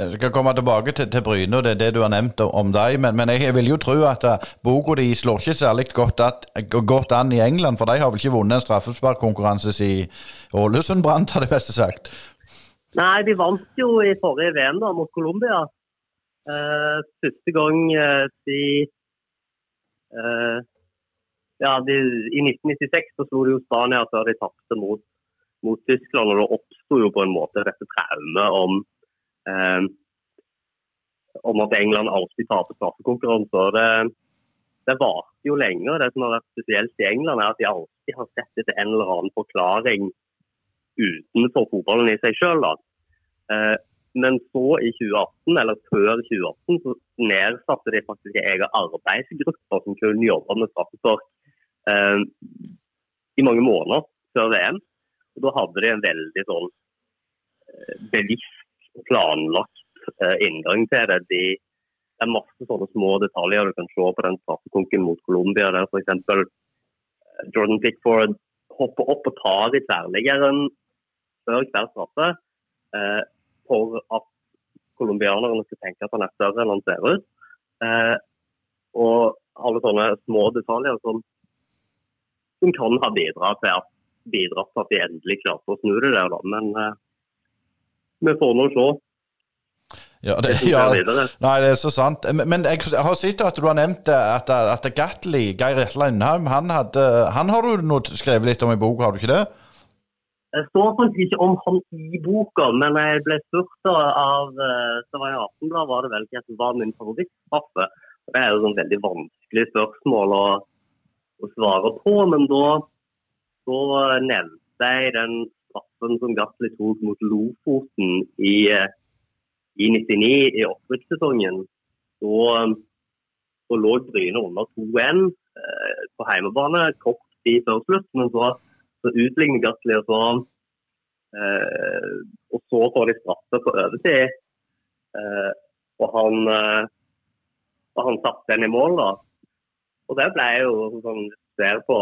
Jeg skal komme tilbake til, til Bryne og det, det, du har nevnt om deg, men, men jeg vil jo tro at uh, boka di slår ikke særlig godt, at, godt, an i England, for de har vel ikke vunnet en straffesparkkonkurranse siden Ålesund brant, har det beste sagt? Nei, de vant jo i forrige VM da, mot Colombia. Uh, første gang uh, de, uh, ja, de, I 1996 så slo de jo Spania før de tapte mot, mot, Tyskland. og Det oppsto jo på en måte dette traumet om, om at England alltid taper straffekonkurranser. Det, det varte jo lenge. Det som har vært spesielt i England, er at de alltid har sett etter en eller annen forklaring utenfor fotballen i seg sjøl. Men så, i 2018, eller før 2018, så nedsatte de faktisk en egen arbeidsgruppe som kunne jobbe med straffespark eh, i mange måneder før VM. Og Da hadde de en veldig sånn eh, bevisst og planlagt eh, inngang til det. De, det er masse sånne små detaljer du kan se på den straffekonken mot Colombia. Der f.eks. Eh, Jordan Pickford hopper opp og tar i tverrliggeren før hver straffe. Eh, for at colombianerne skal tenke at han er større enn han ser ut. Eh, og alle sånne små detaljer som, som kan ha bidratt til at, bidratt til at de endelig klarte å snu det der. Da. Men eh, vi får nå se. Ja, det, ja, nei, det er så sant. Men jeg har sett at du har nevnt at, at Gatli, Geir Etle Innheim, han, hadde, han har du skrevet litt om i boka, har du ikke det? Jeg står faktisk ikke om han i boka, men jeg ble spurt av eh, Stavanger Aftenblad var det vel hva var min favorittstraffe. Det er jo sånn veldig vanskelig spørsmål å, å svare på, men da, da nevnte jeg den straffen som Gassli tok mot Lofoten i, i 99, i opprykkssesongen. Da, da lå Bryne under 2-1 eh, på hjemmebane kort tid før slutt. men så så utligner Gatli, og så, eh, og så får de straffe på overtid. Eh, og han, eh, og han satte den i mål, da. Og det ble jo, sånn ser på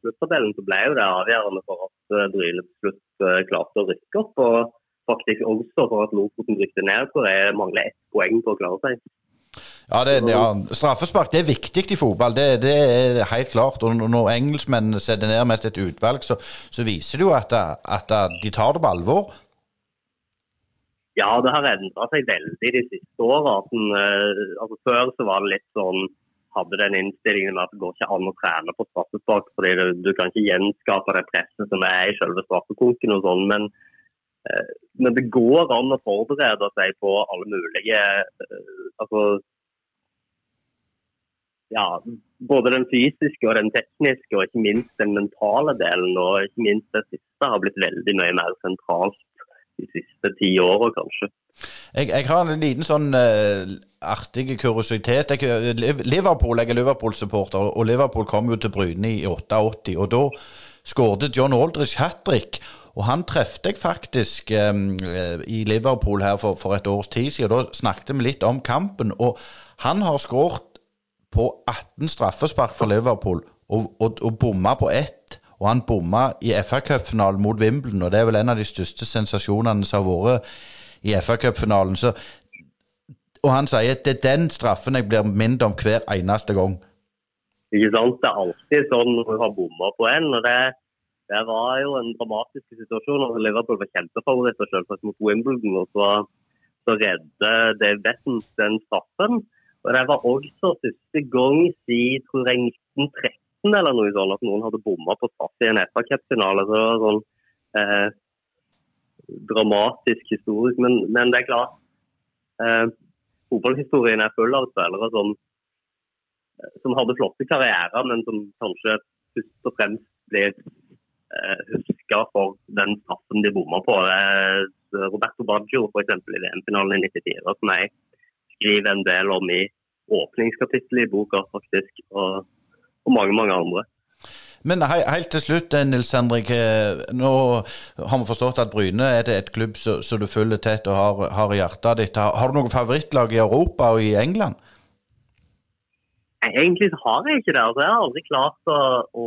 sluttabellen, så ble jo det avgjørende for at Bryle Bryne til slutt eh, klarte å rykke opp. Og faktisk også for at Lofoten rykte ned, hvor jeg mangler ett poeng på å klare seg. Ja, det, ja, Straffespark det er viktig i fotball, det, det, er helt klart. Og når engelskmennene setter ned mest et utvalg, så, så viser det jo at, at, de tar det på alvor. Ja, det har endra seg veldig de siste åra. Eh, altså, før så var det litt sånn hadde den innstillingen at det går ikke an å trene på straffespark, fordi du, du kan ikke gjenskape det presset som er i selve straffekonken og sånn. Men, eh, men, det går an å forberede seg på alle mulige eh, altså, ja, både den fysiske og den tekniske, og ikke minst den mentale delen. Og ikke minst det siste har blitt veldig mye mer sentralt de siste ti åra, kanskje. Jeg, jeg, har en liten sånn uh, artig kuriositet. Jeg, Liverpool, jeg er Liverpool-supporter, og Liverpool kom jo til Bryne i 88. Og da skåret John Aldrich hat trick. Og han trefte jeg faktisk um, i Liverpool her for, for, et års tid siden. Da snakket vi litt om kampen. Og han har skåret på 18 straffespark for Liverpool og, og, og bomma på ett. Og han bomma i FA-cupfinalen mot Wimbledon, og det er vel en av de største sensasjonene som har vært i FA-cupfinalen. Og han sier at det er den straffen jeg blir minnet om hver eneste gang. Ikke sant. Det er alltid sånn når du har bomma på en. og det det var jo en dramatisk situasjon. og Liverpool var kjempefavoritter selvsagt mot Wimbledon. og så, så redde Dave Bettens den straffen. Og Det var også siste gang siden tror jeg 1913 eller noe sånt at noen hadde bomma på straff i en FA-cupfinale. Så det var sånn eh, dramatisk historisk. Men, men, det er klart eh, Fotballhistorien er full av spillere som, eh, som hadde flotte karrierer, men som kanskje først og fremst blir eh, huska for den straffen de bomma på. Eh, Roberto Baggio f.eks. i VM-finalen i 94, som jeg skriver en del om i åpningskapittelet i boka, faktisk. Og, og mange, mange andre. Men he helt til slutt, eh, Nils Henrik. Eh, nå har vi forstått at Bryne er det et klubb som du følger tett og har, har i hjertet ditt. Har, har, du noe favorittlag i Europa og i England? Egentlig har jeg ikke det. Altså, jeg har aldri klart å, å,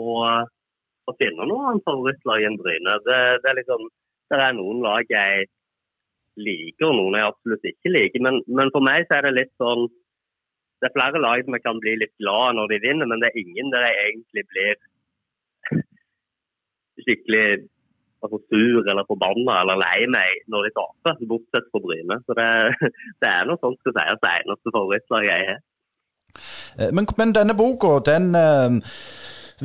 å finne noen favorittlag enn Bryne. Det, det, er liksom, det er noen lag jeg liker, og noen jeg absolutt ikke liker. Men, men for meg så er det litt sånn det er flere lag som jeg kan bli litt glad når de vinner, men det er ingen der jeg egentlig blir skikkelig altså, sur eller forbanna eller lei meg når de taper, bortsett fra Bryne. Så det, det er noe sånt skal sies det eneste favorittlaget jeg har. Eh, men, men, denne boka, den uh,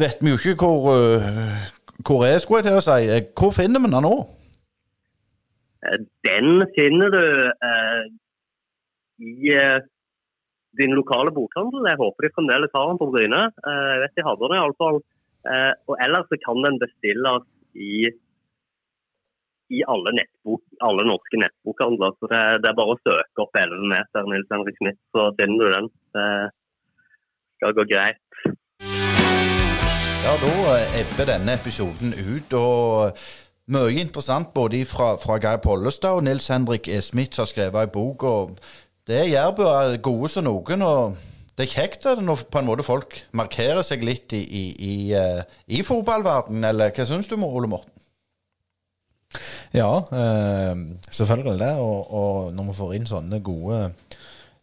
vet vi jo ikke hvor, uh, hvor er, skulle jeg til å si. Hvor finner vi den nå? Den finner du uh, i din lokale bokhandel. Jeg håper de fremdeles har den på Bryne. Jeg vet de hadde den iallfall. Eh, og ellers så kan den bestilles i, i alle, nettbok, alle norske nettbokhandler. Så det, det, er bare å søke opp 11 meter Nils Henrik Smith, så finner du den. Det skal gå greit. Ja, da ebber denne episoden ut. og mye interessant både fra, fra Geir Pollestad og Nils Henrik. Smith har skrevet ei bok. Det er Jærbu gode som noen. og det er kjekt når på en måte folk markerer seg litt i, i, i, uh, i fotballverdenen, eller hva syns du, Ole Morten? Ja, eh, selvfølgelig det. Og, og, når vi får inn sånne gode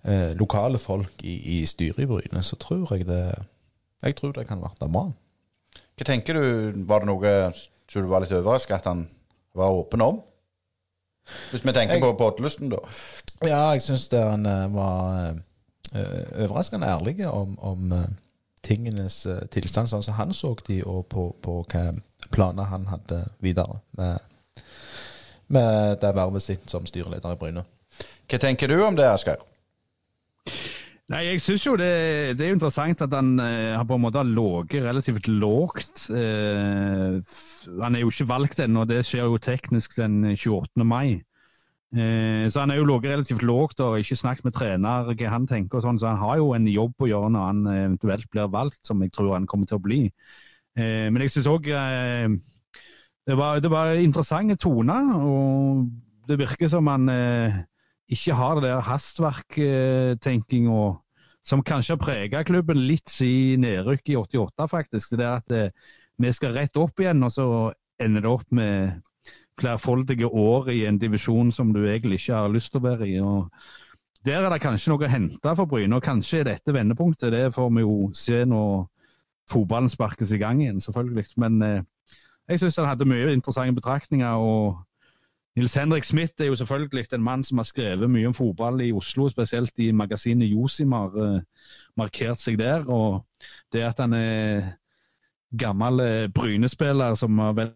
eh, lokale folk i, i styret i Bryne, så tror jeg det Jeg tror det kan være bra. Hva tenker du, var det noe som du var litt overrasket at han var åpen om? Hvis vi tenker jeg, på båtlysten, da. Ja, jeg syns han eh, var Eh, overraskende ærlige om, om eh, tingenes eh, tilstand, sånn som han så de, og på, på hva planer han hadde videre med, med det vervet sitt som styreleder i Bryne. Hva tenker du om det, Asgeir? Nei, jeg synes jo det, det, er interessant at han eh, har på en måte ligget relativt lågt. Eh, han er jo ikke valgt ennå, det skjer jo teknisk den 28. mai. Eh, så han er jo ligget relativt lågt og ikke snakket med trener hva han tenker. og sånn, Så han har jo en jobb å gjøre når han eventuelt blir valgt, som jeg tror han kommer til å bli. Eh, men jeg syns òg eh, det, det var interessante toner. Og det virker som han eh, ikke har det der hastverktenkinga som kanskje har preget klubben litt siden nedrykket i 88, faktisk. Det er at eh, vi skal rett opp igjen, og så ender det opp med flerfoldige år i en divisjon som du egentlig ikke har lyst til å være i. og Der er det kanskje noe å hente for Bryne, og kanskje er dette vendepunktet. Det får vi jo se når fotballen sparkes i gang igjen, selvfølgelig. Men eh, jeg syns han hadde mye interessante betraktninger. og Nils Henrik Smith er jo selvfølgelig en mann som har skrevet mye om fotball i Oslo, spesielt i magasinet Josimar. Eh, markert seg der. Og det at han er gammel eh, Bryne-spiller som har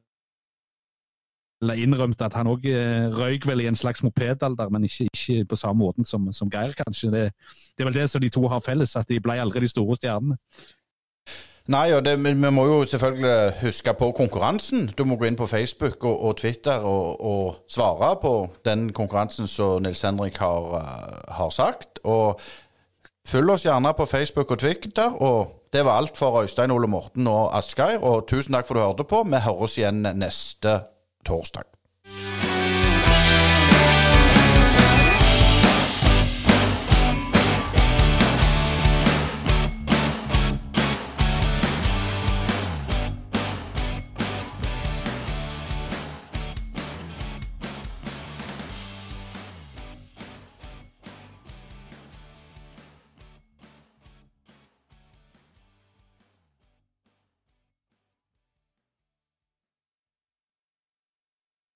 eller innrømte at han òg eh, røyk vel i en slags mopedalder, men ikke, ikke på samme måten som, som Geir, kanskje. Det, det, er vel det som de to har felles, at de ble aldri de store stjernene. Nei, og det, vi må jo selvfølgelig huske på konkurransen. Du må gå inn på Facebook og, og Twitter og, og, svare på den konkurransen som Nils Henrik har, uh, har sagt. Og følg oss gjerne på Facebook og Twitter. Og det var alt for Øystein Ole Morten og Asgeir. Og tusen takk for at du hørte på. Vi høres igjen neste torsdag.